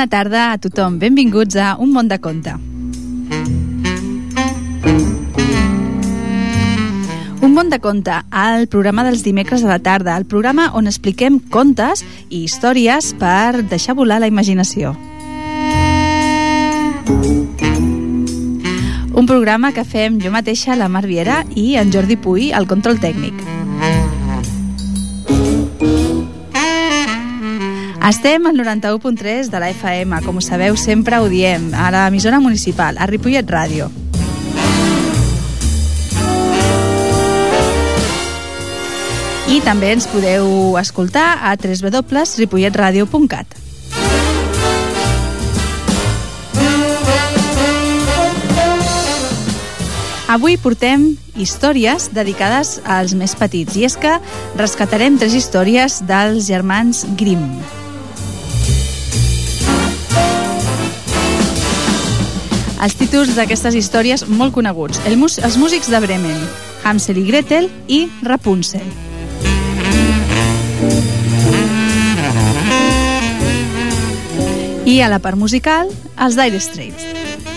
bona tarda a tothom. Benvinguts a Un món de conte. Un món de conte, el programa dels dimecres a la tarda, el programa on expliquem contes i històries per deixar volar la imaginació. Un programa que fem jo mateixa, la Mar Viera, i en Jordi Puy, al control tècnic. Estem al 91.3 de la FM, com sabeu, sempre ho diem, a l'emissora municipal, a Ripollet Ràdio. I també ens podeu escoltar a www.ripolletradio.cat. Avui portem històries dedicades als més petits i és que rescatarem tres històries dels germans Grimm. Els títols d'aquestes històries molt coneguts. El els músics de Bremen, Hansel i Gretel i Rapunzel. I a la part musical, els Dire Straits.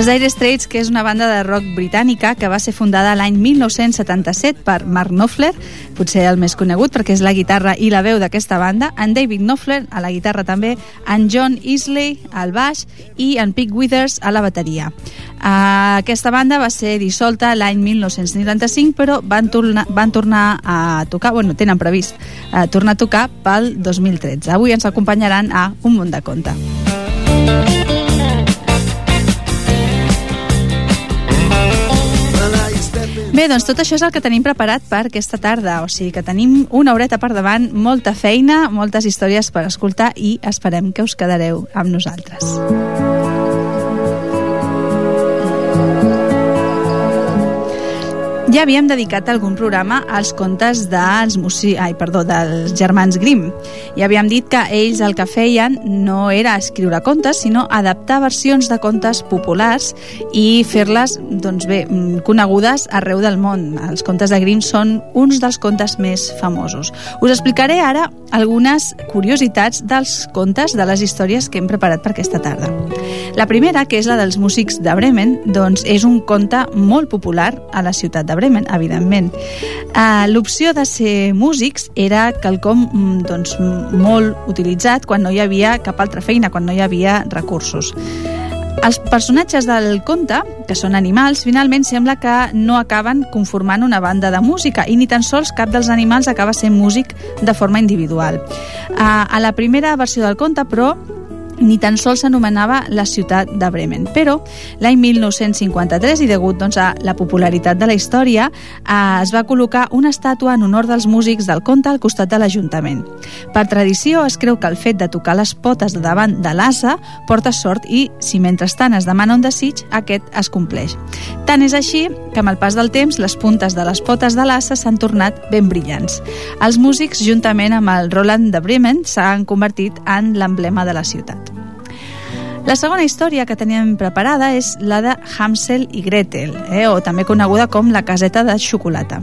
Els Dire Straits, que és una banda de rock britànica que va ser fundada l'any 1977 per Mark Knopfler, potser el més conegut perquè és la guitarra i la veu d'aquesta banda, en David Knopfler a la guitarra també, en John Isley al baix i en Pete Withers a la bateria. Uh, aquesta banda va ser dissolta l'any 1995 però van, tornar, van tornar a tocar, bueno, tenen previst uh, tornar a tocar pel 2013. Avui ens acompanyaran a Un munt de conte. Bé, doncs tot això és el que tenim preparat per aquesta tarda, o sigui que tenim una horeta per davant, molta feina, moltes històries per escoltar i esperem que us quedareu amb nosaltres. Ja havíem dedicat algun programa als contes dels, musi... Ai, perdó, dels germans Grimm. Ja havíem dit que ells el que feien no era escriure contes, sinó adaptar versions de contes populars i fer-les, doncs bé, conegudes arreu del món. Els contes de Grimm són uns dels contes més famosos. Us explicaré ara algunes curiositats dels contes de les històries que hem preparat per aquesta tarda. La primera, que és la dels músics de Bremen, doncs és un conte molt popular a la ciutat de Bremen, evidentment. Uh, L'opció de ser músics era quelcom mm, doncs, molt utilitzat quan no hi havia cap altra feina, quan no hi havia recursos. Els personatges del conte, que són animals, finalment sembla que no acaben conformant una banda de música i ni tan sols cap dels animals acaba sent músic de forma individual. Uh, a la primera versió del conte, però, ni tan sols s'anomenava la ciutat de Bremen. Però l'any 1953, i degut doncs, a la popularitat de la història, eh, es va col·locar una estàtua en honor dels músics del conte al costat de l'Ajuntament. Per tradició, es creu que el fet de tocar les potes de davant de l'asa porta sort i, si mentrestant es demana un desig, aquest es compleix. Tant és així que amb el pas del temps les puntes de les potes de l'asa s'han tornat ben brillants. Els músics, juntament amb el Roland de Bremen, s'han convertit en l'emblema de la ciutat. La segona història que teníem preparada és la de Hansel i Gretel, eh, o també coneguda com la caseta de xocolata.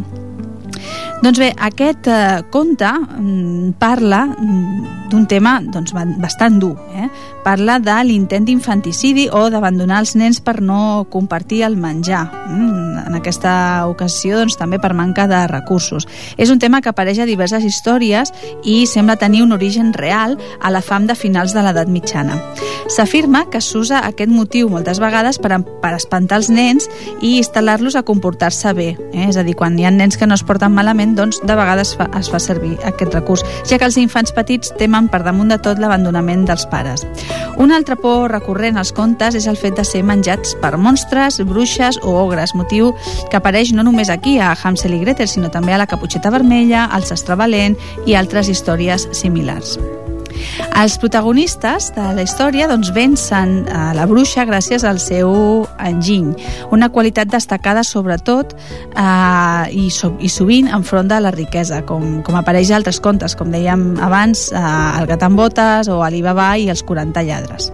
Doncs bé, aquest eh, conte mm, parla mm, d'un tema doncs, bastant dur. Eh? Parla de l'intent d'infanticidi o d'abandonar els nens per no compartir el menjar. Mm, en aquesta ocasió doncs, també per manca de recursos. És un tema que apareix a diverses històries i sembla tenir un origen real a la fam de finals de l'edat mitjana. S'afirma que s'usa aquest motiu moltes vegades per, per espantar els nens i instal·lar-los a comportar-se bé. Eh? És a dir, quan hi ha nens que no es porten malament, doncs de vegades fa, es fa servir aquest recurs, ja que els infants petits temen per damunt de tot l'abandonament dels pares. Una altra por recurrent als contes és el fet de ser menjats per monstres, bruixes o ogres, motiu que apareix no només aquí a Hansel i Gretel, sinó també a la Caputxeta Vermella, al Sastre Valent i altres històries similars. Els protagonistes de la història doncs, vencen a la bruixa gràcies al seu enginy, una qualitat destacada sobretot eh, i, so, i sovint enfront de la riquesa, com, com apareix a altres contes, com dèiem abans, eh, el gat amb botes o Alibaba i els 40 lladres.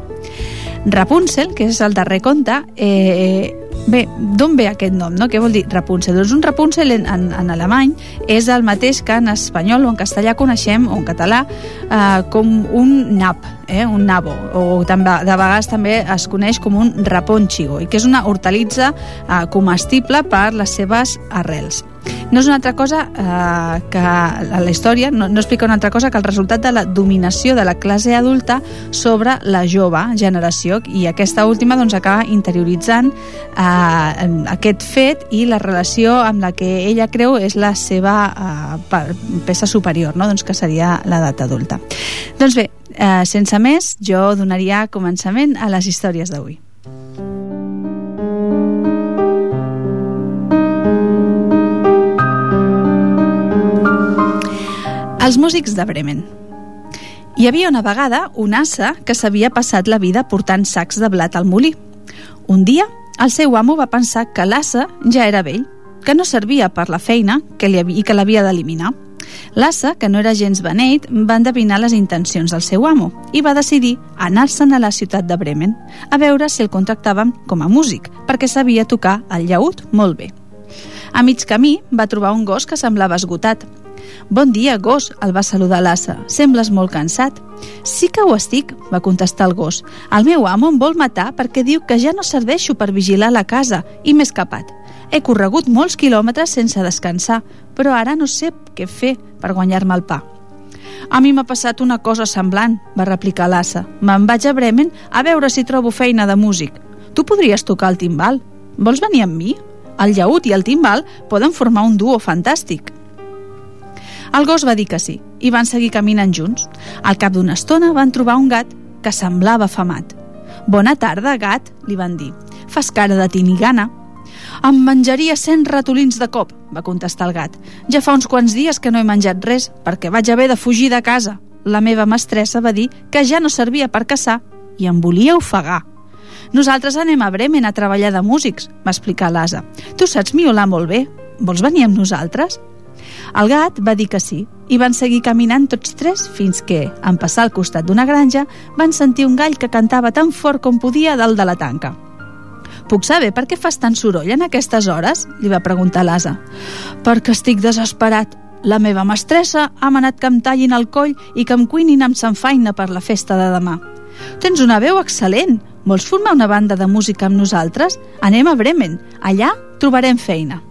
Rapunzel, que és el darrer conte, eh, Bé, d'on ve aquest nom? No? Què vol dir Rapunzel? Doncs un Rapunzel en, en, en alemany és el mateix que en espanyol o en castellà coneixem, o en català, eh, com un nap, eh? un nabo, o també, de vegades també es coneix com un raponchigo, i que és una hortalitza eh, comestible per les seves arrels no és una altra cosa eh, que la història no, no explica una altra cosa que el resultat de la dominació de la classe adulta sobre la jove generació i aquesta última doncs, acaba interioritzant eh, aquest fet i la relació amb la que ella creu és la seva eh, peça superior, no? doncs que seria l'edat adulta. Doncs bé, eh, sense més, jo donaria començament a les històries d'avui. Els músics de Bremen. Hi havia una vegada un assa que s'havia passat la vida portant sacs de blat al molí. Un dia, el seu amo va pensar que l'assa ja era vell, que no servia per la feina que li havia, i que l'havia d'eliminar. L'assa, que no era gens beneit, va endevinar les intencions del seu amo i va decidir anar-se'n a la ciutat de Bremen a veure si el contractaven com a músic, perquè sabia tocar el llaüt molt bé. A mig camí va trobar un gos que semblava esgotat Bon dia, gos, el va saludar l'assa. Sembles molt cansat. Sí que ho estic, va contestar el gos. El meu amo em vol matar perquè diu que ja no serveixo per vigilar la casa i m'he escapat. He corregut molts quilòmetres sense descansar, però ara no sé què fer per guanyar-me el pa. A mi m'ha passat una cosa semblant, va replicar l'assa. Me'n vaig a Bremen a veure si trobo feina de músic. Tu podries tocar el timbal. Vols venir amb mi? El llaüt i el timbal poden formar un duo fantàstic. El gos va dir que sí, i van seguir caminant junts. Al cap d'una estona van trobar un gat que semblava afamat. Bona tarda, gat, li van dir. Fas cara de tinigana. Em menjaria cent ratolins de cop, va contestar el gat. Ja fa uns quants dies que no he menjat res, perquè vaig haver de fugir de casa. La meva mestressa va dir que ja no servia per caçar i em volia ofegar. Nosaltres anem a Bremen a treballar de músics, va explicar l'asa. Tu saps miolar molt bé. Vols venir amb nosaltres? El gat va dir que sí, i van seguir caminant tots tres fins que, en passar al costat d'una granja, van sentir un gall que cantava tan fort com podia dalt de la tanca. Puc saber per què fas tant soroll en aquestes hores? li va preguntar l'asa. Perquè estic desesperat. La meva mestressa ha manat que em tallin el coll i que em cuinin amb sanfaina per la festa de demà. Tens una veu excel·lent. Vols formar una banda de música amb nosaltres? Anem a Bremen. Allà trobarem feina.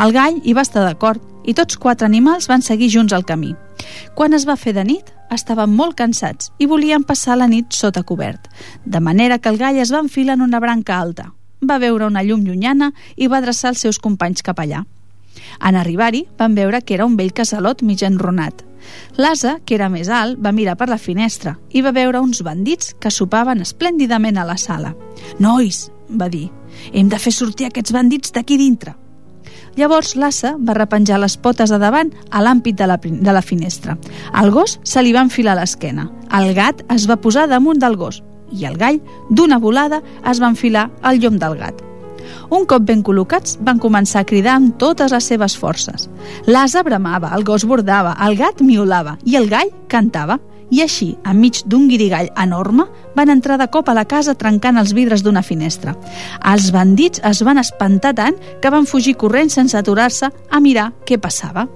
El gall hi va estar d'acord i tots quatre animals van seguir junts al camí. Quan es va fer de nit, estaven molt cansats i volien passar la nit sota cobert, de manera que el gall es va enfilar en una branca alta. Va veure una llum llunyana i va adreçar els seus companys cap allà. En arribar-hi, van veure que era un vell casalot mig enronat. L'asa, que era més alt, va mirar per la finestra i va veure uns bandits que sopaven esplèndidament a la sala. «Nois», va dir, «hem de fer sortir aquests bandits d'aquí dintre». Llavors l'assa va repenjar les potes de davant a l'àmpit de, la, de la finestra. El gos se li va enfilar l'esquena. El gat es va posar damunt del gos i el gall, d'una volada, es va enfilar al llom del gat. Un cop ben col·locats, van començar a cridar amb totes les seves forces. L'asa bramava, el gos bordava, el gat miolava i el gall cantava i així, enmig d'un guirigall enorme, van entrar de cop a la casa trencant els vidres d'una finestra. Els bandits es van espantar tant que van fugir corrents sense aturar-se a mirar què passava.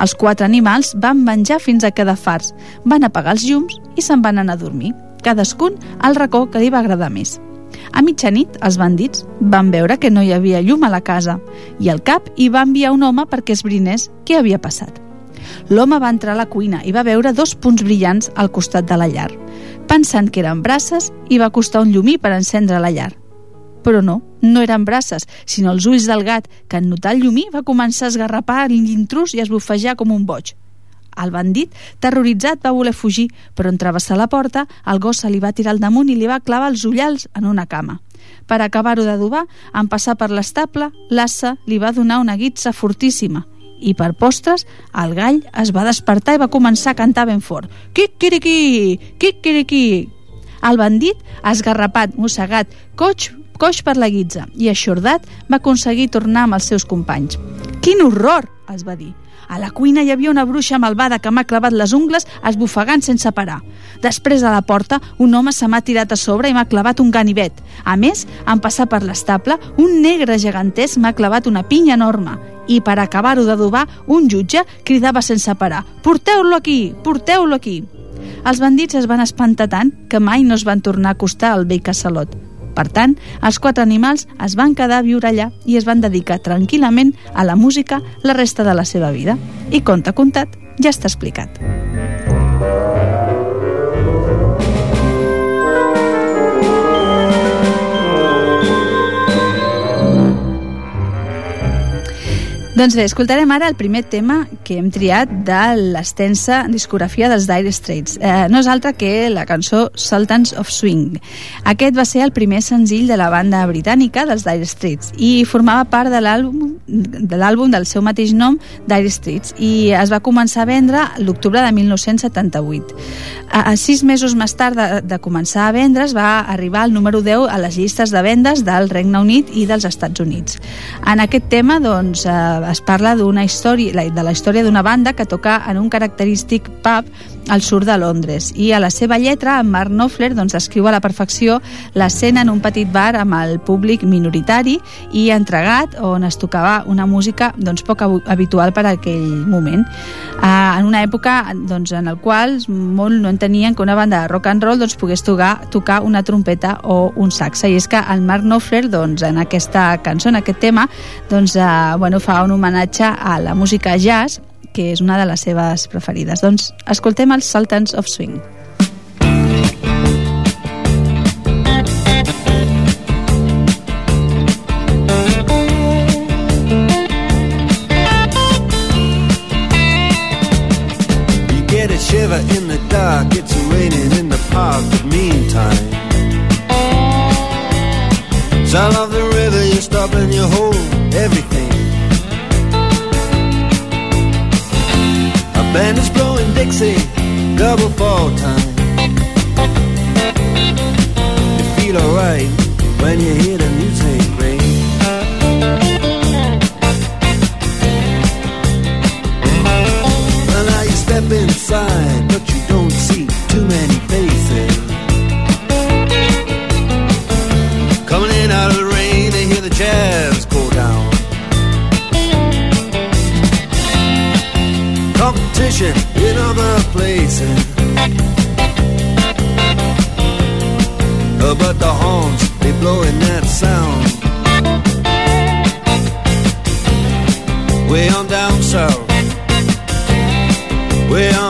Els quatre animals van menjar fins a quedar farts, van apagar els llums i se'n van anar a dormir, cadascun al racó que li va agradar més. A mitjanit, els bandits van veure que no hi havia llum a la casa i al cap hi va enviar un home perquè esbrinés què havia passat. L'home va entrar a la cuina i va veure dos punts brillants al costat de la llar. Pensant que eren braces, hi va costar un llumí per encendre la llar. Però no, no eren braces, sinó els ulls del gat, que en notar el llumí va començar a esgarrapar l'intrus i a esbufejar com un boig. El bandit, terroritzat, va voler fugir, però en travessar la porta, el gos se li va tirar al damunt i li va clavar els ullals en una cama. Per acabar-ho d'adobar, en passar per l'estable, l'assa li va donar una guitza fortíssima i per postres el gall es va despertar i va començar a cantar ben fort. Quiquiriqui, quiquiriqui. El bandit, esgarrapat, mossegat, coix, coix per la guitza i aixordat, va aconseguir tornar amb els seus companys. Quin horror, es va dir. A la cuina hi havia una bruixa malvada que m'ha clavat les ungles esbufegant sense parar. Després a la porta, un home se m'ha tirat a sobre i m'ha clavat un ganivet. A més, en passar per l'estable, un negre gegantès m'ha clavat una pinya enorme. I per acabar-ho d'adobar, un jutge cridava sense parar «Porteu-lo aquí! Porteu-lo aquí!» Els bandits es van espantar tant que mai no es van tornar a acostar al vell casalot. Per tant, els quatre animals es van quedar a viure allà i es van dedicar tranquil·lament a la música la resta de la seva vida. I conte contat, ja està explicat. Doncs bé, escoltarem ara el primer tema que hem triat de l'extensa discografia dels Dire Straits. Eh, no és altra que la cançó Sultans of Swing. Aquest va ser el primer senzill de la banda britànica dels Dire Straits i formava part de l'àlbum de l'àlbum del seu mateix nom, Dire Straits, i es va començar a vendre l'octubre de 1978. A, a sis mesos més tard de, de començar a vendre's va arribar al número 10 a les llistes de vendes del Regne Unit i dels Estats Units. En aquest tema, doncs, eh, es parla d'una història, de la història d'una banda que toca en un característic pub al sud de Londres. I a la seva lletra en Mark Knopfler doncs, descriu a la perfecció l'escena en un petit bar amb el públic minoritari i entregat on es tocava una música doncs, poc habitual per a aquell moment. Uh, en una època doncs, en el qual molt no entenien que una banda de rock and roll doncs, pogués tocar, tocar una trompeta o un saxe i és que el Mark Knopfler doncs, en aquesta cançó, en aquest tema doncs, uh, bueno, fa un homenatge a la música jazz que és una de les seves preferides. Doncs escoltem els Sultans of Swing. Shiver in the dark, it's raining in the park, but meantime Sound of the river, you stop and you hold everything Band is blowing Dixie, double fall time. You feel alright when you hear the music competition in other places. But the horns, they blowing that sound. Way on down south. Way on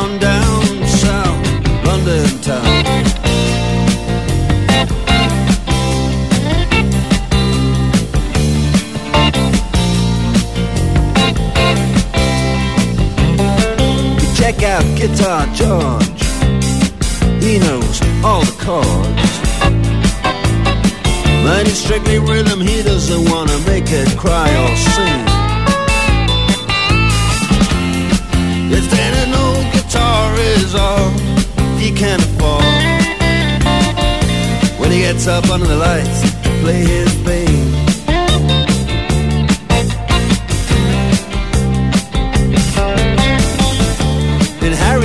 Guitar George. He knows all the chords. But he's strictly rhythm, he doesn't wanna make it cry or sing. If then an old guitar is all he can afford. When he gets up under the lights to play his thing.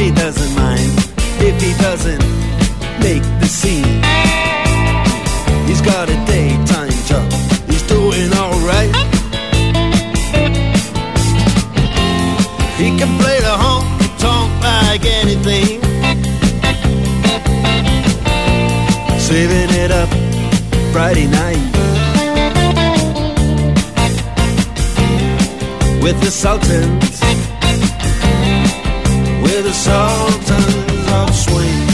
Harry doesn't mind if he doesn't make the scene. He's got a daytime job, he's doing alright. He can play the honky tonk like anything. Saving it up Friday night. With the Sultans the sultans of swing.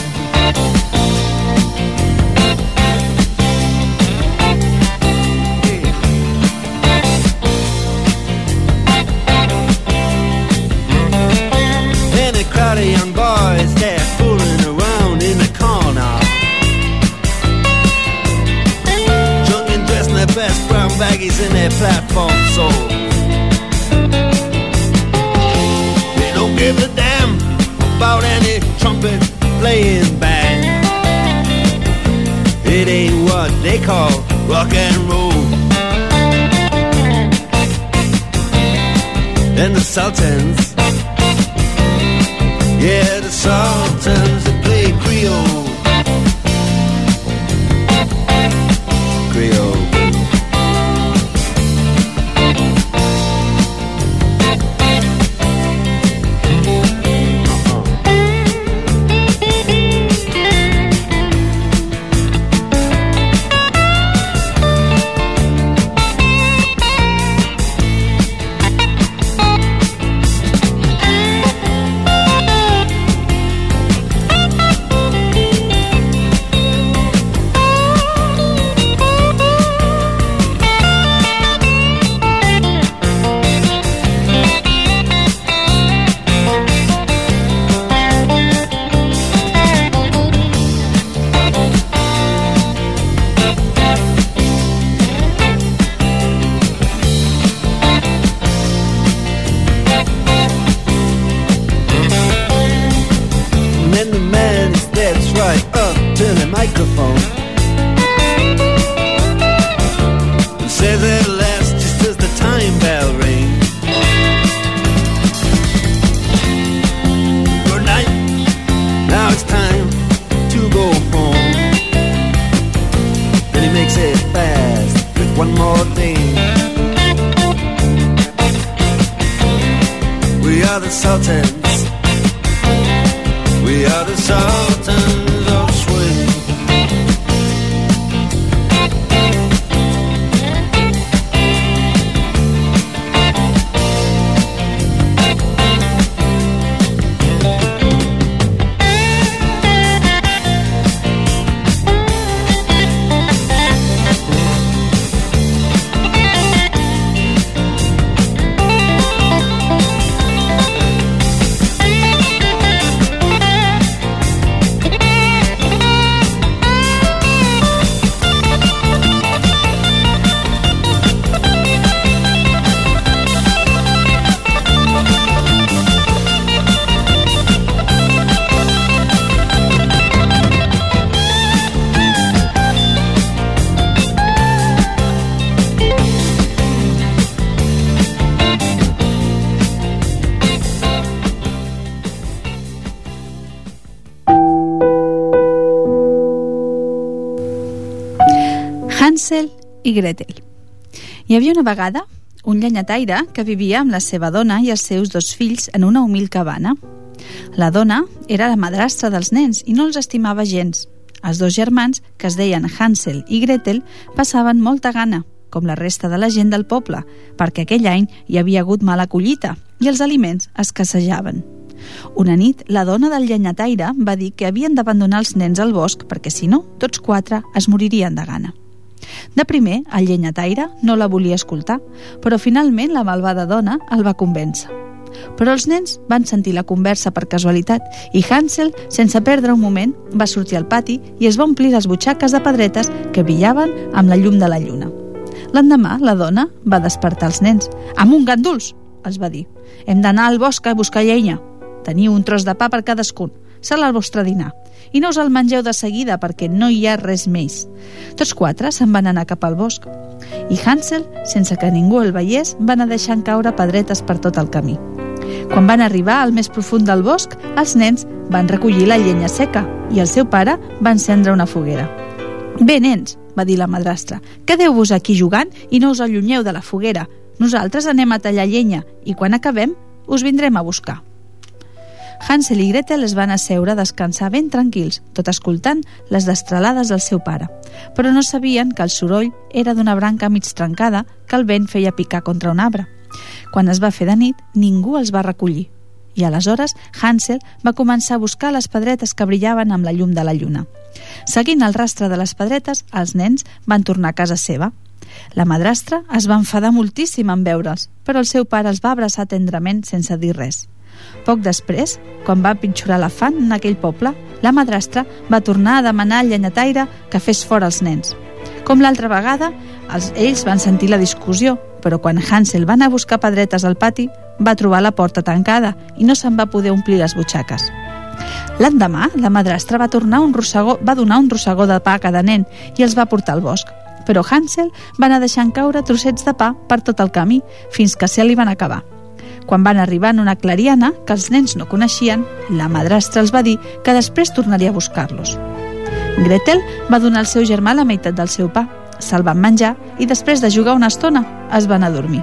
And a crowd of young boys, they're fooling around in the corner. Drunk and dressed in their best brown baggies in their platform soles. They don't give a damn about any trumpet playing band. It ain't what they call rock and roll. And the Sultans, yeah, the Sultans. Microphone and says at last, just as the time bell rings, Good night, now it's time to go home. Then he makes it fast with one more thing. We are the Sultans. Hansel i Gretel. Hi havia una vegada un llenyataire que vivia amb la seva dona i els seus dos fills en una humil cabana. La dona era la madrastra dels nens i no els estimava gens. Els dos germans, que es deien Hansel i Gretel, passaven molta gana, com la resta de la gent del poble, perquè aquell any hi havia hagut mala collita i els aliments escassejaven. Una nit, la dona del llenyataire va dir que havien d'abandonar els nens al bosc perquè, si no, tots quatre es moririen de gana. De primer, el llenyataire no la volia escoltar, però finalment la malvada dona el va convèncer. Però els nens van sentir la conversa per casualitat i Hansel, sense perdre un moment, va sortir al pati i es va omplir les butxaques de pedretes que brillaven amb la llum de la lluna. L'endemà, la dona va despertar els nens. «Amb un ganduls!» els va dir. «Hem d'anar al bosc a buscar llenya. Teniu un tros de pa per cadascun. Serà el vostre dinar. I no us el mengeu de seguida perquè no hi ha res més». Tots quatre se'n van anar cap al bosc. I Hansel, sense que ningú el veiés, va anar deixant caure pedretes per tot el camí. Quan van arribar al més profund del bosc, els nens van recollir la llenya seca i el seu pare va encendre una foguera. Bé, nens, va dir la madrastra, quedeu-vos aquí jugant i no us allunyeu de la foguera. Nosaltres anem a tallar llenya i quan acabem us vindrem a buscar. Hansel i Gretel es van asseure a descansar ben tranquils, tot escoltant les destralades del seu pare. Però no sabien que el soroll era d'una branca mig trencada que el vent feia picar contra un arbre. Quan es va fer de nit, ningú els va recollir. I aleshores Hansel va començar a buscar les pedretes que brillaven amb la llum de la lluna. Seguint el rastre de les pedretes, els nens van tornar a casa seva. La madrastra es va enfadar moltíssim en veure'ls, però el seu pare els va abraçar tendrament sense dir res. Poc després, quan va pitjorar la fan en aquell poble, la madrastra va tornar a demanar al llenyataire que fes fora els nens. Com l'altra vegada, els, ells van sentir la discussió, però quan Hansel va anar a buscar pedretes al pati, va trobar la porta tancada i no se'n va poder omplir les butxaques. L'endemà, la madrastra va, tornar un rossegó, va donar un rossegó de pa a cada nen i els va portar al bosc. Però Hansel va anar deixant caure trossets de pa per tot el camí, fins que se li van acabar. Quan van arribar en una clariana que els nens no coneixien, la madrastra els va dir que després tornaria a buscar-los. Gretel va donar al seu germà la meitat del seu pa, se'l van menjar i després de jugar una estona es van adormir.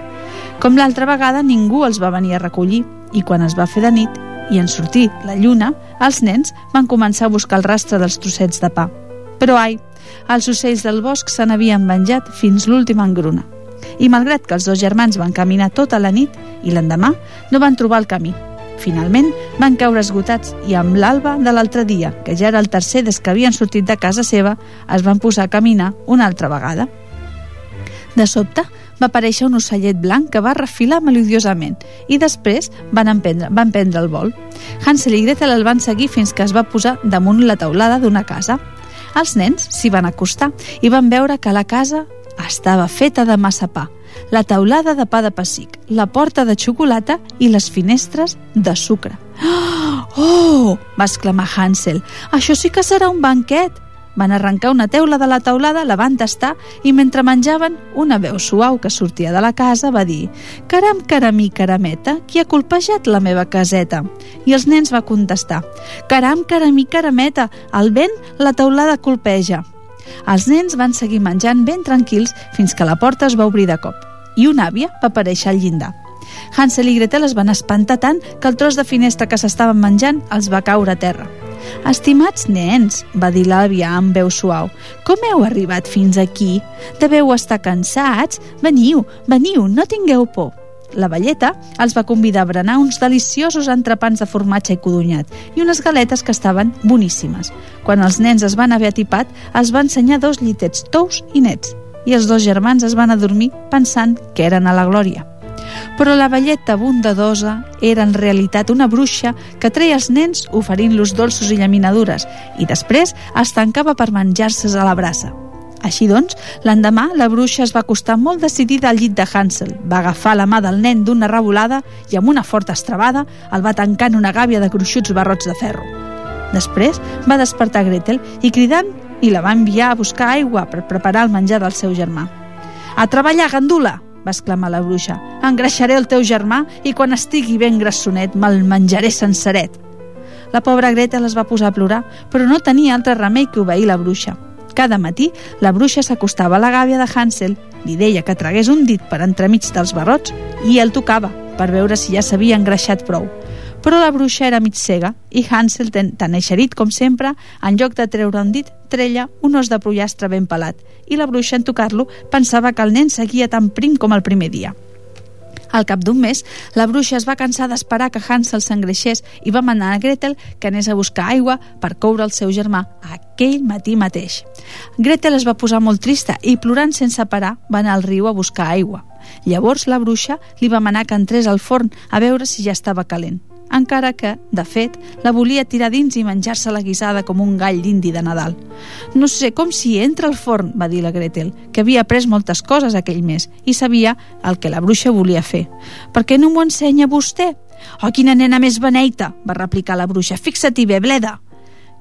Com l'altra vegada, ningú els va venir a recollir i quan es va fer de nit i en sortir la lluna, els nens van començar a buscar el rastre dels trossets de pa. Però ai, els ocells del bosc se n'havien menjat fins l'última engruna. I malgrat que els dos germans van caminar tota la nit i l'endemà no van trobar el camí. Finalment van caure esgotats i amb l'alba de l'altre dia, que ja era el tercer des que havien sortit de casa seva, es van posar a caminar una altra vegada. De sobte, va aparèixer un ocellet blanc que va refilar melodiosament i després van, emprendre, van prendre el vol. Hansel i Gretel el van seguir fins que es va posar damunt la teulada d'una casa. Els nens s'hi van acostar i van veure que la casa estava feta de massa pa, la teulada de pa de pessic, la porta de xocolata i les finestres de sucre. Oh! va exclamar Hansel. Això sí que serà un banquet! Van arrencar una teula de la teulada, la van tastar i mentre menjaven, una veu suau que sortia de la casa va dir «Caram, caramí, carameta, qui ha colpejat la meva caseta?» I els nens va contestar «Caram, caramí, carameta, el vent la teulada colpeja». Els nens van seguir menjant ben tranquils fins que la porta es va obrir de cop i una àvia va aparèixer al llindar. Hansel i Gretel es van espantar tant que el tros de finestra que s'estaven menjant els va caure a terra. Estimats nens, va dir l'àvia amb veu suau, com heu arribat fins aquí? Deveu estar cansats? Veniu, veniu, no tingueu por. La velleta els va convidar a berenar uns deliciosos entrepans de formatge i codonyat i unes galetes que estaven boníssimes. Quan els nens es van haver atipat, els va ensenyar dos llitets tous i nets i els dos germans es van adormir pensant que eren a la glòria. Però la velleta bondadosa era en realitat una bruixa que treia els nens oferint-los dolços i llaminadures i després es tancava per menjar-ses a la brasa. Així doncs, l'endemà la bruixa es va acostar molt decidida al llit de Hansel, va agafar la mà del nen d'una revolada i amb una forta estrabada el va tancar en una gàbia de gruixuts barrots de ferro. Després va despertar Gretel i cridant i la va enviar a buscar aigua per preparar el menjar del seu germà. A treballar, gandula! Va exclamar la bruixa. Engreixaré el teu germà i quan estigui ben grassonet me'l menjaré senceret. La pobra Greta les va posar a plorar, però no tenia altre remei que obeir la bruixa. Cada matí, la bruixa s'acostava a la gàbia de Hansel, li deia que tragués un dit per entremig dels barrots i el tocava per veure si ja s'havia engreixat prou. Però la bruixa era mig cega i Hansel, tan eixerit com sempre, en lloc de treure un dit, treia un os de pollastre ben pelat i la bruixa en tocar-lo pensava que el nen seguia tan prim com el primer dia. Al cap d'un mes, la bruixa es va cansar d'esperar que Hansel s'engreixés i va manar a Gretel que anés a buscar aigua per coure el seu germà aquell matí mateix. Gretel es va posar molt trista i, plorant sense parar, va anar al riu a buscar aigua. Llavors la bruixa li va manar que entrés al forn a veure si ja estava calent encara que, de fet, la volia tirar dins i menjar-se la guisada com un gall d'indi de Nadal. No sé com si entra al forn, va dir la Gretel, que havia après moltes coses aquell mes i sabia el que la bruixa volia fer. Per què no m'ho ensenya vostè? Oh, quina nena més beneita, va replicar la bruixa. Fixa-t'hi bé, bleda!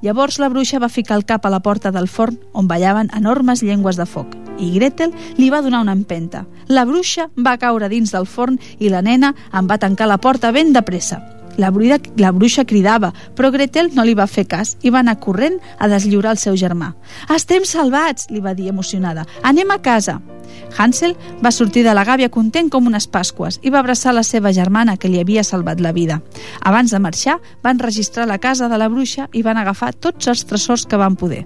Llavors la bruixa va ficar el cap a la porta del forn on ballaven enormes llengües de foc i Gretel li va donar una empenta. La bruixa va caure dins del forn i la nena en va tancar la porta ben de pressa. La, bruida, la bruixa cridava, però Gretel no li va fer cas i va anar corrent a deslliurar el seu germà. «Estem salvats!» li va dir emocionada. «Anem a casa!» Hansel va sortir de la gàbia content com unes pasques i va abraçar la seva germana que li havia salvat la vida. Abans de marxar, van registrar la casa de la bruixa i van agafar tots els tresors que van poder.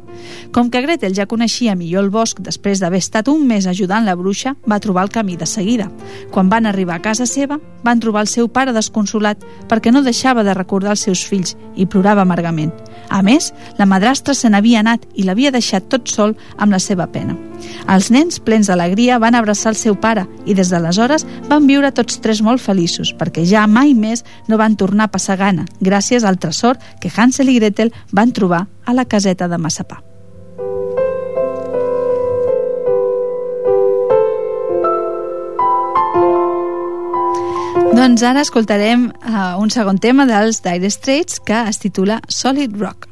Com que Gretel ja coneixia millor el bosc després d'haver estat un mes ajudant la bruixa, va trobar el camí de seguida. Quan van arribar a casa seva, van trobar el seu pare desconsolat perquè no deixava de recordar els seus fills i plorava amargament. A més, la madrastra se n'havia anat i l'havia deixat tot sol amb la seva pena. Els nens, plens d'alegria, van abraçar el seu pare i des d'aleshores van viure tots tres molt feliços perquè ja mai més no van tornar a passar gana gràcies al tresor que Hansel i Gretel van trobar a la caseta de Massapà. Doncs ara escoltarem uh, un segon tema dels Dire Straits que es titula Solid Rock.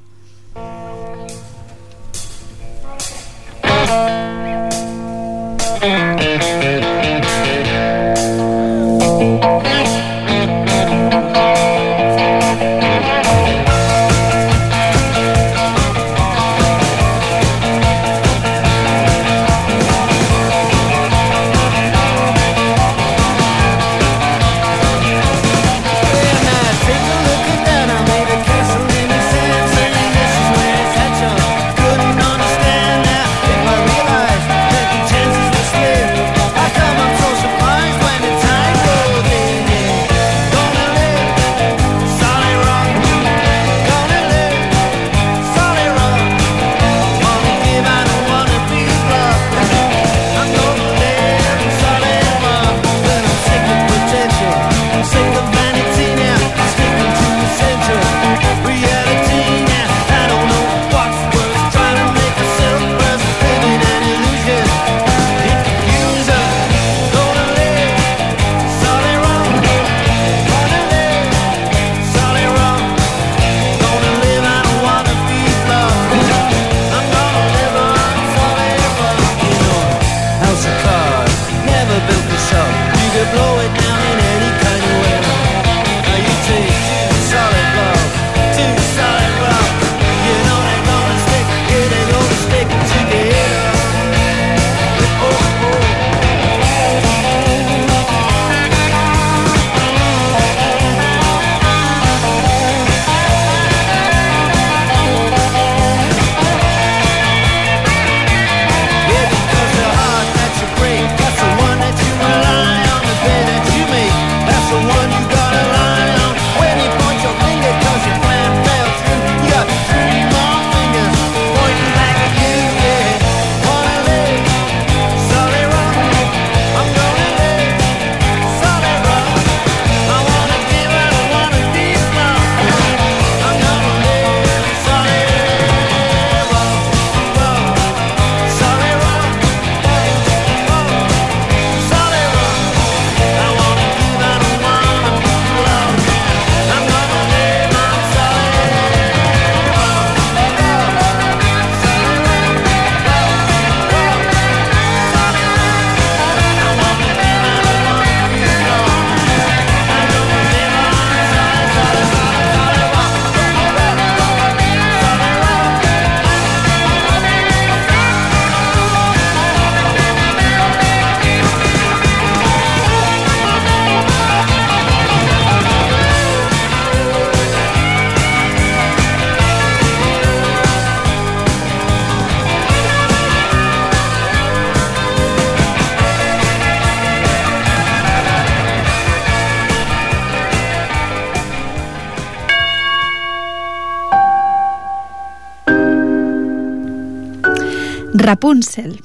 Rapunzel.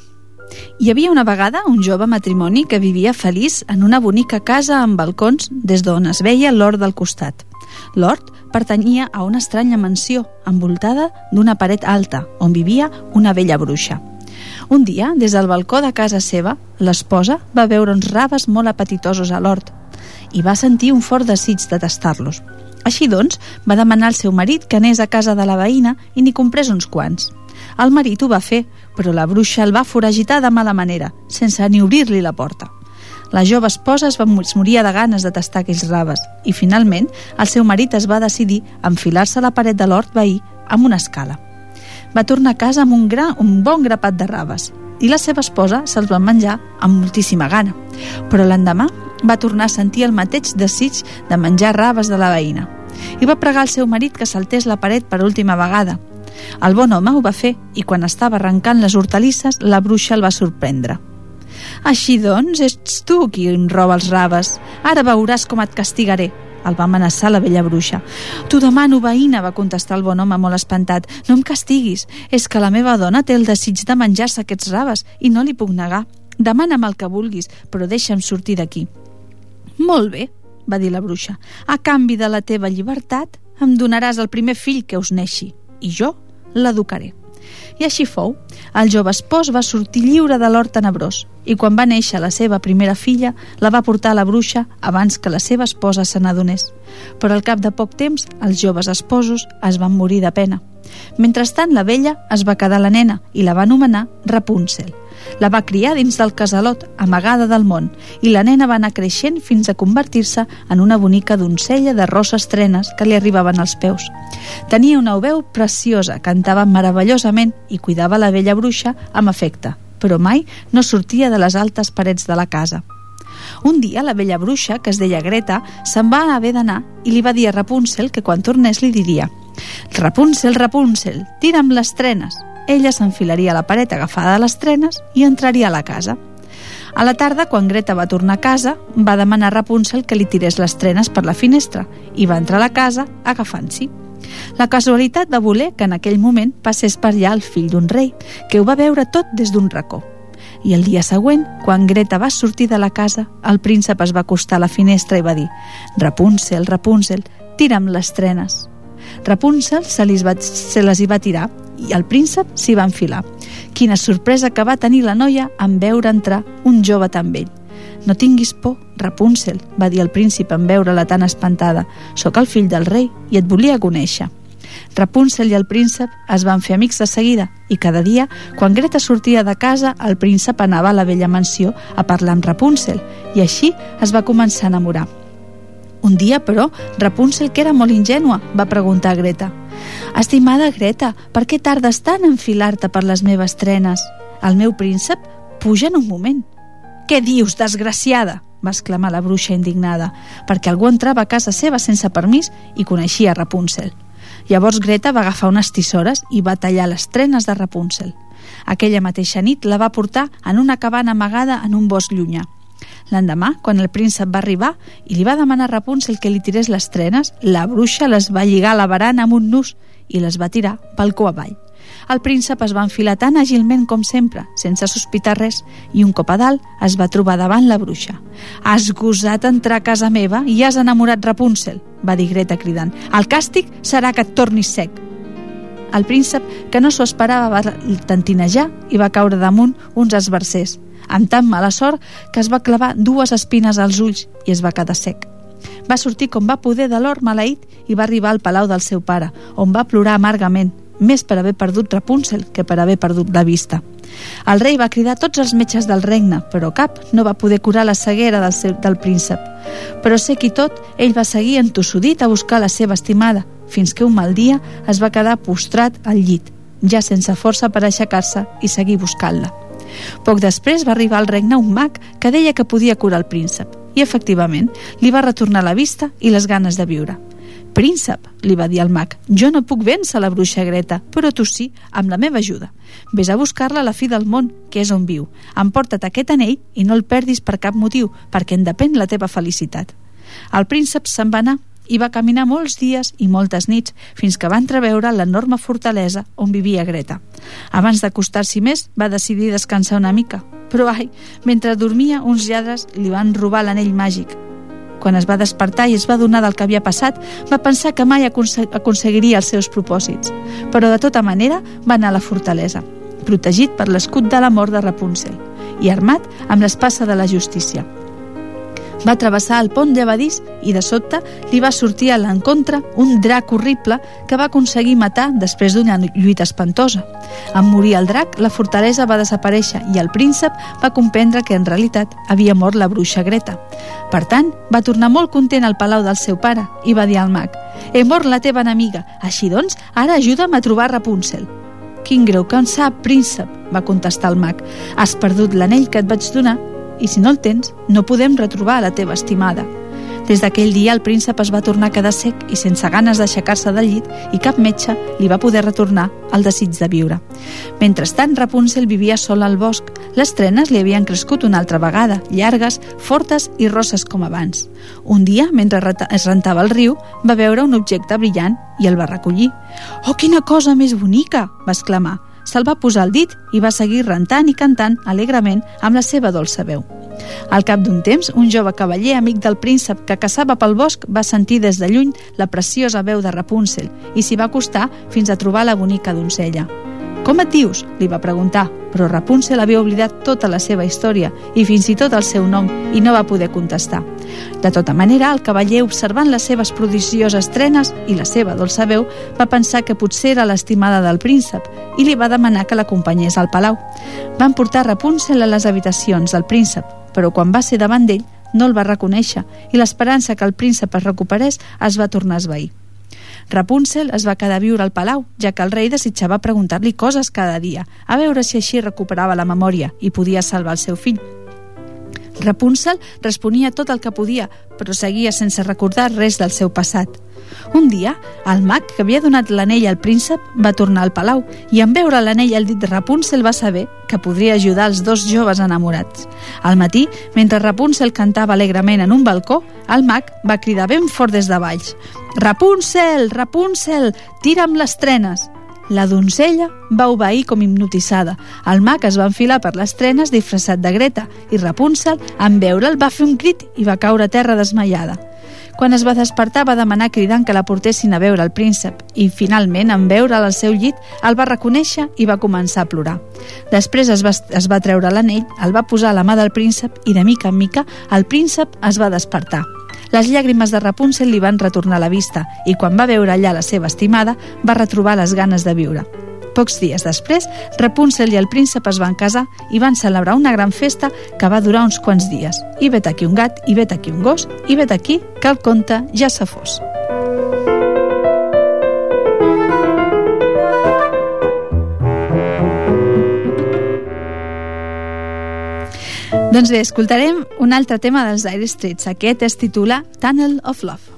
Hi havia una vegada un jove matrimoni que vivia feliç en una bonica casa amb balcons des d'on es veia l'hort del costat. L'hort pertanyia a una estranya mansió envoltada d'una paret alta on vivia una vella bruixa. Un dia, des del balcó de casa seva, l'esposa va veure uns raves molt apetitosos a l'hort i va sentir un fort desig de tastar-los. Així doncs, va demanar al seu marit que anés a casa de la veïna i n'hi comprés uns quants. El marit ho va fer, però la bruixa el va foragitar de mala manera, sense ni obrir-li la porta. La jove esposa es va morir de ganes de tastar aquells raves i, finalment, el seu marit es va decidir a enfilar-se a la paret de l'hort veí amb una escala. Va tornar a casa amb un, gra, un bon grapat de raves i la seva esposa se'ls va menjar amb moltíssima gana. Però l'endemà va tornar a sentir el mateix desig de menjar raves de la veïna i va pregar al seu marit que saltés la paret per última vegada – el bon home ho va fer i quan estava arrencant les hortalisses la bruixa el va sorprendre. Així doncs, ets tu qui em roba els raves. Ara veuràs com et castigaré. El va amenaçar la vella bruixa. T'ho demano, veïna, va contestar el bon home molt espantat. No em castiguis. És que la meva dona té el desig de menjar-se aquests raves i no li puc negar. Demana'm el que vulguis, però deixa'm sortir d'aquí. Molt bé, va dir la bruixa. A canvi de la teva llibertat, em donaràs el primer fill que us neixi. I jo l'educaré. I així fou. El jove espòs va sortir lliure de l'hort tenebrós i quan va néixer la seva primera filla la va portar a la bruixa abans que la seva esposa se n'adonés. Però al cap de poc temps els joves esposos es van morir de pena. Mentrestant, la vella es va quedar la nena i la va anomenar Rapunzel. La va criar dins del casalot, amagada del món, i la nena va anar creixent fins a convertir-se en una bonica doncella de rosses trenes que li arribaven als peus. Tenia una veu preciosa, cantava meravellosament i cuidava la vella bruixa amb afecte, però mai no sortia de les altes parets de la casa. Un dia la vella bruixa, que es deia Greta, se'n va haver d'anar i li va dir a Rapunzel que quan tornés li diria Rapunzel, Rapunzel, tira'm les trenes. Ella s'enfilaria a la paret agafada a les trenes i entraria a la casa. A la tarda, quan Greta va tornar a casa, va demanar a Rapunzel que li tirés les trenes per la finestra i va entrar a la casa agafant-s'hi. La casualitat va voler que en aquell moment passés per allà el fill d'un rei, que ho va veure tot des d'un racó. I el dia següent, quan Greta va sortir de la casa, el príncep es va acostar a la finestra i va dir «Rapunzel, Rapunzel, tira'm les trenes». Rapunzel se, li va, se les hi va tirar i el príncep s'hi va enfilar. Quina sorpresa que va tenir la noia en veure entrar un jove tan vell. No tinguis por, Rapunzel, va dir el príncep en veure-la tan espantada. Sóc el fill del rei i et volia conèixer. Rapunzel i el príncep es van fer amics de seguida i cada dia, quan Greta sortia de casa, el príncep anava a la vella mansió a parlar amb Rapunzel i així es va començar a enamorar. Un dia, però, Rapunzel, que era molt ingènua, va preguntar a Greta Estimada Greta, per què tardes tant a enfilar-te per les meves trenes? El meu príncep puja en un moment. Què dius, desgraciada? va exclamar la bruixa indignada, perquè algú entrava a casa seva sense permís i coneixia Rapunzel. Llavors Greta va agafar unes tisores i va tallar les trenes de Rapunzel. Aquella mateixa nit la va portar en una cabana amagada en un bosc llunyà. L'endemà, quan el príncep va arribar i li va demanar a Rapunzel que li tirés les trenes, la bruixa les va lligar a la barana amb un nus i les va tirar balcó avall. El príncep es va enfilar tan àgilment com sempre, sense sospitar res, i un cop a dalt es va trobar davant la bruixa. Has gosat entrar a casa meva i has enamorat Rapunzel, va dir Greta cridant. El càstig serà que et tornis sec. El príncep, que no s'ho esperava, va tantinejar i va caure damunt uns esbarzers, amb tan mala sort que es va clavar dues espines als ulls i es va quedar sec. Va sortir com va poder de l'or maleït i va arribar al palau del seu pare, on va plorar amargament, més per haver perdut Rapunzel que per haver perdut la vista. El rei va cridar tots els metges del regne, però cap no va poder curar la ceguera del, seu, del príncep. Però sé qui tot, ell va seguir entossudit a buscar la seva estimada, fins que un mal dia es va quedar postrat al llit, ja sense força per aixecar-se i seguir buscant-la. Poc després va arribar al regne un mag que deia que podia curar el príncep, i efectivament li va retornar la vista i les ganes de viure. Príncep, li va dir el mag, jo no puc vèncer la bruixa Greta, però tu sí, amb la meva ajuda. Ves a buscar-la a la fi del món, que és on viu. Emporta't aquest anell i no el perdis per cap motiu, perquè en depèn la teva felicitat. El príncep se'n va anar i va caminar molts dies i moltes nits fins que va entreveure l'enorme fortalesa on vivia Greta. Abans d'acostar-s'hi més, va decidir descansar una mica. Però, ai, mentre dormia, uns lladres li van robar l'anell màgic. Quan es va despertar i es va donar del que havia passat, va pensar que mai aconseguiria els seus propòsits. Però, de tota manera, va anar a la fortalesa, protegit per l'escut de la mort de Rapunzel i armat amb l'espassa de la justícia. Va travessar el pont llevadís i de sobte li va sortir a l'encontre un drac horrible que va aconseguir matar després d'una lluita espantosa. En morir el drac, la fortalesa va desaparèixer i el príncep va comprendre que en realitat havia mort la bruixa Greta. Per tant, va tornar molt content al palau del seu pare i va dir al mag «He mort la teva enemiga, així doncs, ara ajuda'm a trobar Rapunzel». «Quin greu que en sap, príncep», va contestar el mag. «Has perdut l'anell que et vaig donar i si no el tens, no podem retrobar la teva estimada. Des d'aquell dia el príncep es va tornar a quedar sec i sense ganes d'aixecar-se del llit i cap metge li va poder retornar el desig de viure. Mentrestant, Rapunzel vivia sola al bosc. Les trenes li havien crescut una altra vegada, llargues, fortes i rosses com abans. Un dia, mentre es rentava el riu, va veure un objecte brillant i el va recollir. «Oh, quina cosa més bonica!» va exclamar se'l va posar al dit i va seguir rentant i cantant alegrement amb la seva dolça veu. Al cap d'un temps, un jove cavaller amic del príncep que caçava pel bosc va sentir des de lluny la preciosa veu de Rapunzel i s'hi va acostar fins a trobar la bonica doncella. «Com et dius?», li va preguntar, però Rapunzel havia oblidat tota la seva història i fins i tot el seu nom i no va poder contestar. De tota manera, el cavaller, observant les seves prodigioses trenes i la seva dolça veu, va pensar que potser era l'estimada del príncep i li va demanar que l'acompanyés al palau. Van portar Rapunzel a les habitacions del príncep, però quan va ser davant d'ell no el va reconèixer i l'esperança que el príncep es recuperés es va tornar a esvair. Rapunzel es va quedar a viure al palau, ja que el rei desitjava preguntar-li coses cada dia, a veure si així recuperava la memòria i podia salvar el seu fill. Rapunzel responia tot el que podia, però seguia sense recordar res del seu passat. Un dia, el mag que havia donat l'anell al príncep va tornar al palau i en veure l'anell al dit de Rapunzel va saber que podria ajudar els dos joves enamorats. Al matí, mentre Rapunzel cantava alegrement en un balcó, el mag va cridar ben fort des de baix «Rapunzel! Rapunzel! Tira'm les trenes!» La doncella va obeir com hipnotitzada. El mag es va enfilar per les trenes disfressat de Greta i Rapunzel, en veure'l, va fer un crit i va caure a terra desmaiada. Quan es va despertar va demanar cridant que la portessin a veure el príncep i, finalment, en veure'l al seu llit, el va reconèixer i va començar a plorar. Després es va, es va treure l'anell, el va posar a la mà del príncep i, de mica en mica, el príncep es va despertar. Les llàgrimes de Rapunzel li van retornar la vista i quan va veure allà la seva estimada va retrobar les ganes de viure. Pocs dies després, Rapunzel i el príncep es van casar i van celebrar una gran festa que va durar uns quants dies. I vet aquí un gat, i vet aquí un gos, i vet aquí que el conte ja se fos. Doncs bé, escoltarem un altre tema dels Dire Straits. Aquest es titula Tunnel of Love.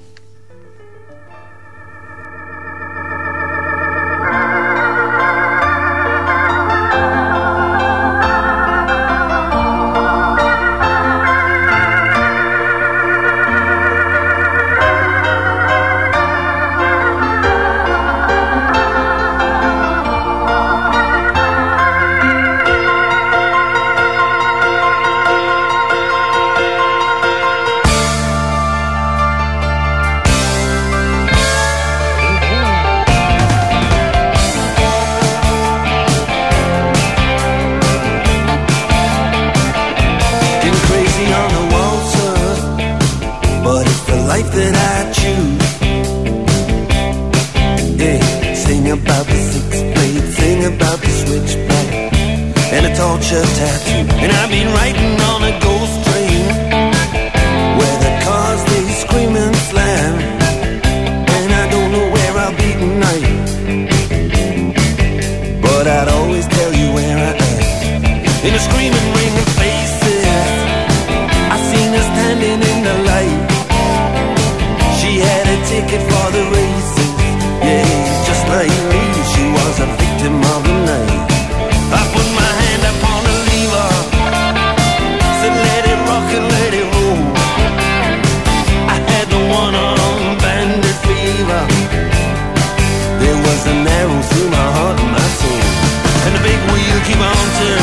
keep on till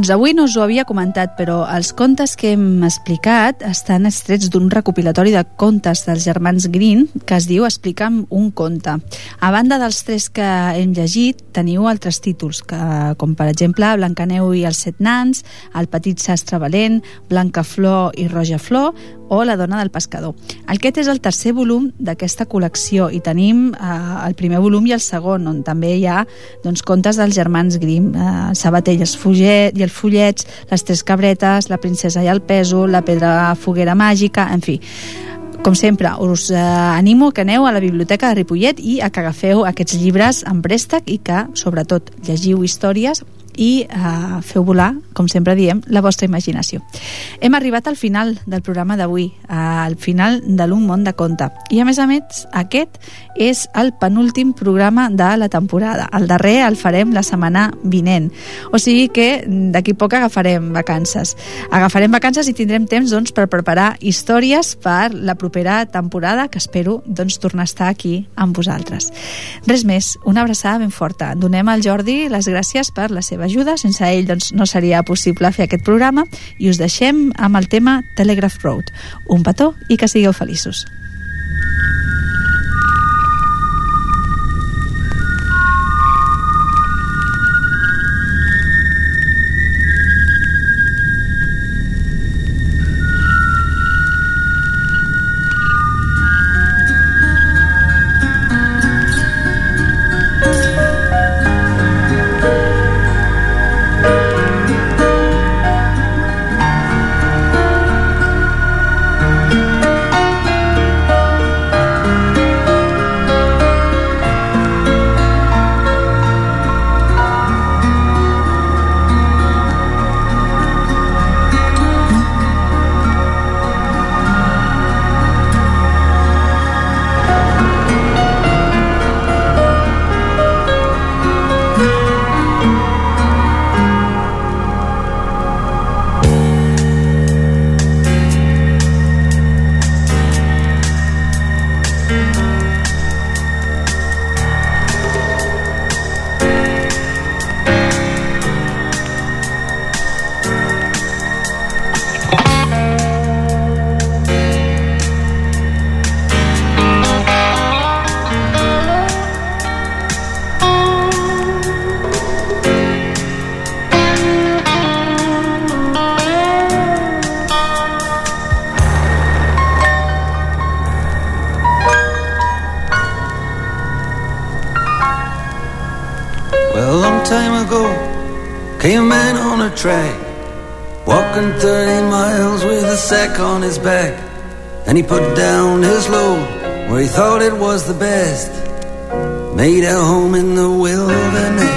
Doncs avui no us ho havia comentat, però els contes que hem explicat estan extrets d'un recopilatori de contes dels germans Green que es diu Explica'm un conte. A banda dels tres que hem llegit, teniu altres títols, que, com per exemple Blancaneu i els set nans, El petit sastre valent, Blanca Flor i Roja Flor, o La dona del pescador. Aquest és el tercer volum d'aquesta col·lecció i tenim eh, el primer volum i el segon, on també hi ha doncs, contes dels germans Grimm, eh, els, Follet, i els Follets, Les tres cabretes, La princesa i el pèsol, La pedra foguera màgica, en fi. Com sempre, us eh, animo que aneu a la biblioteca de Ripollet i a que agafeu aquests llibres en préstec i que, sobretot, llegiu històries i eh, feu volar, com sempre diem, la vostra imaginació. Hem arribat al final del programa d'avui, al final de l'Un món de conte. I a més a més, aquest és el penúltim programa de la temporada. El darrer el farem la setmana vinent. O sigui que d'aquí poc agafarem vacances. Agafarem vacances i tindrem temps doncs, per preparar històries per la propera temporada, que espero doncs, tornar a estar aquí amb vosaltres. Res més, una abraçada ben forta. Donem al Jordi les gràcies per la seva ajuda. Sense ell doncs, no seria possible fer aquest programa i us deixem amb el tema Telegraph Road. Un petó i que sigueu feliços. his back and he put down his load where he thought it was the best. Made a home in the wilderness.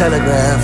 telegraph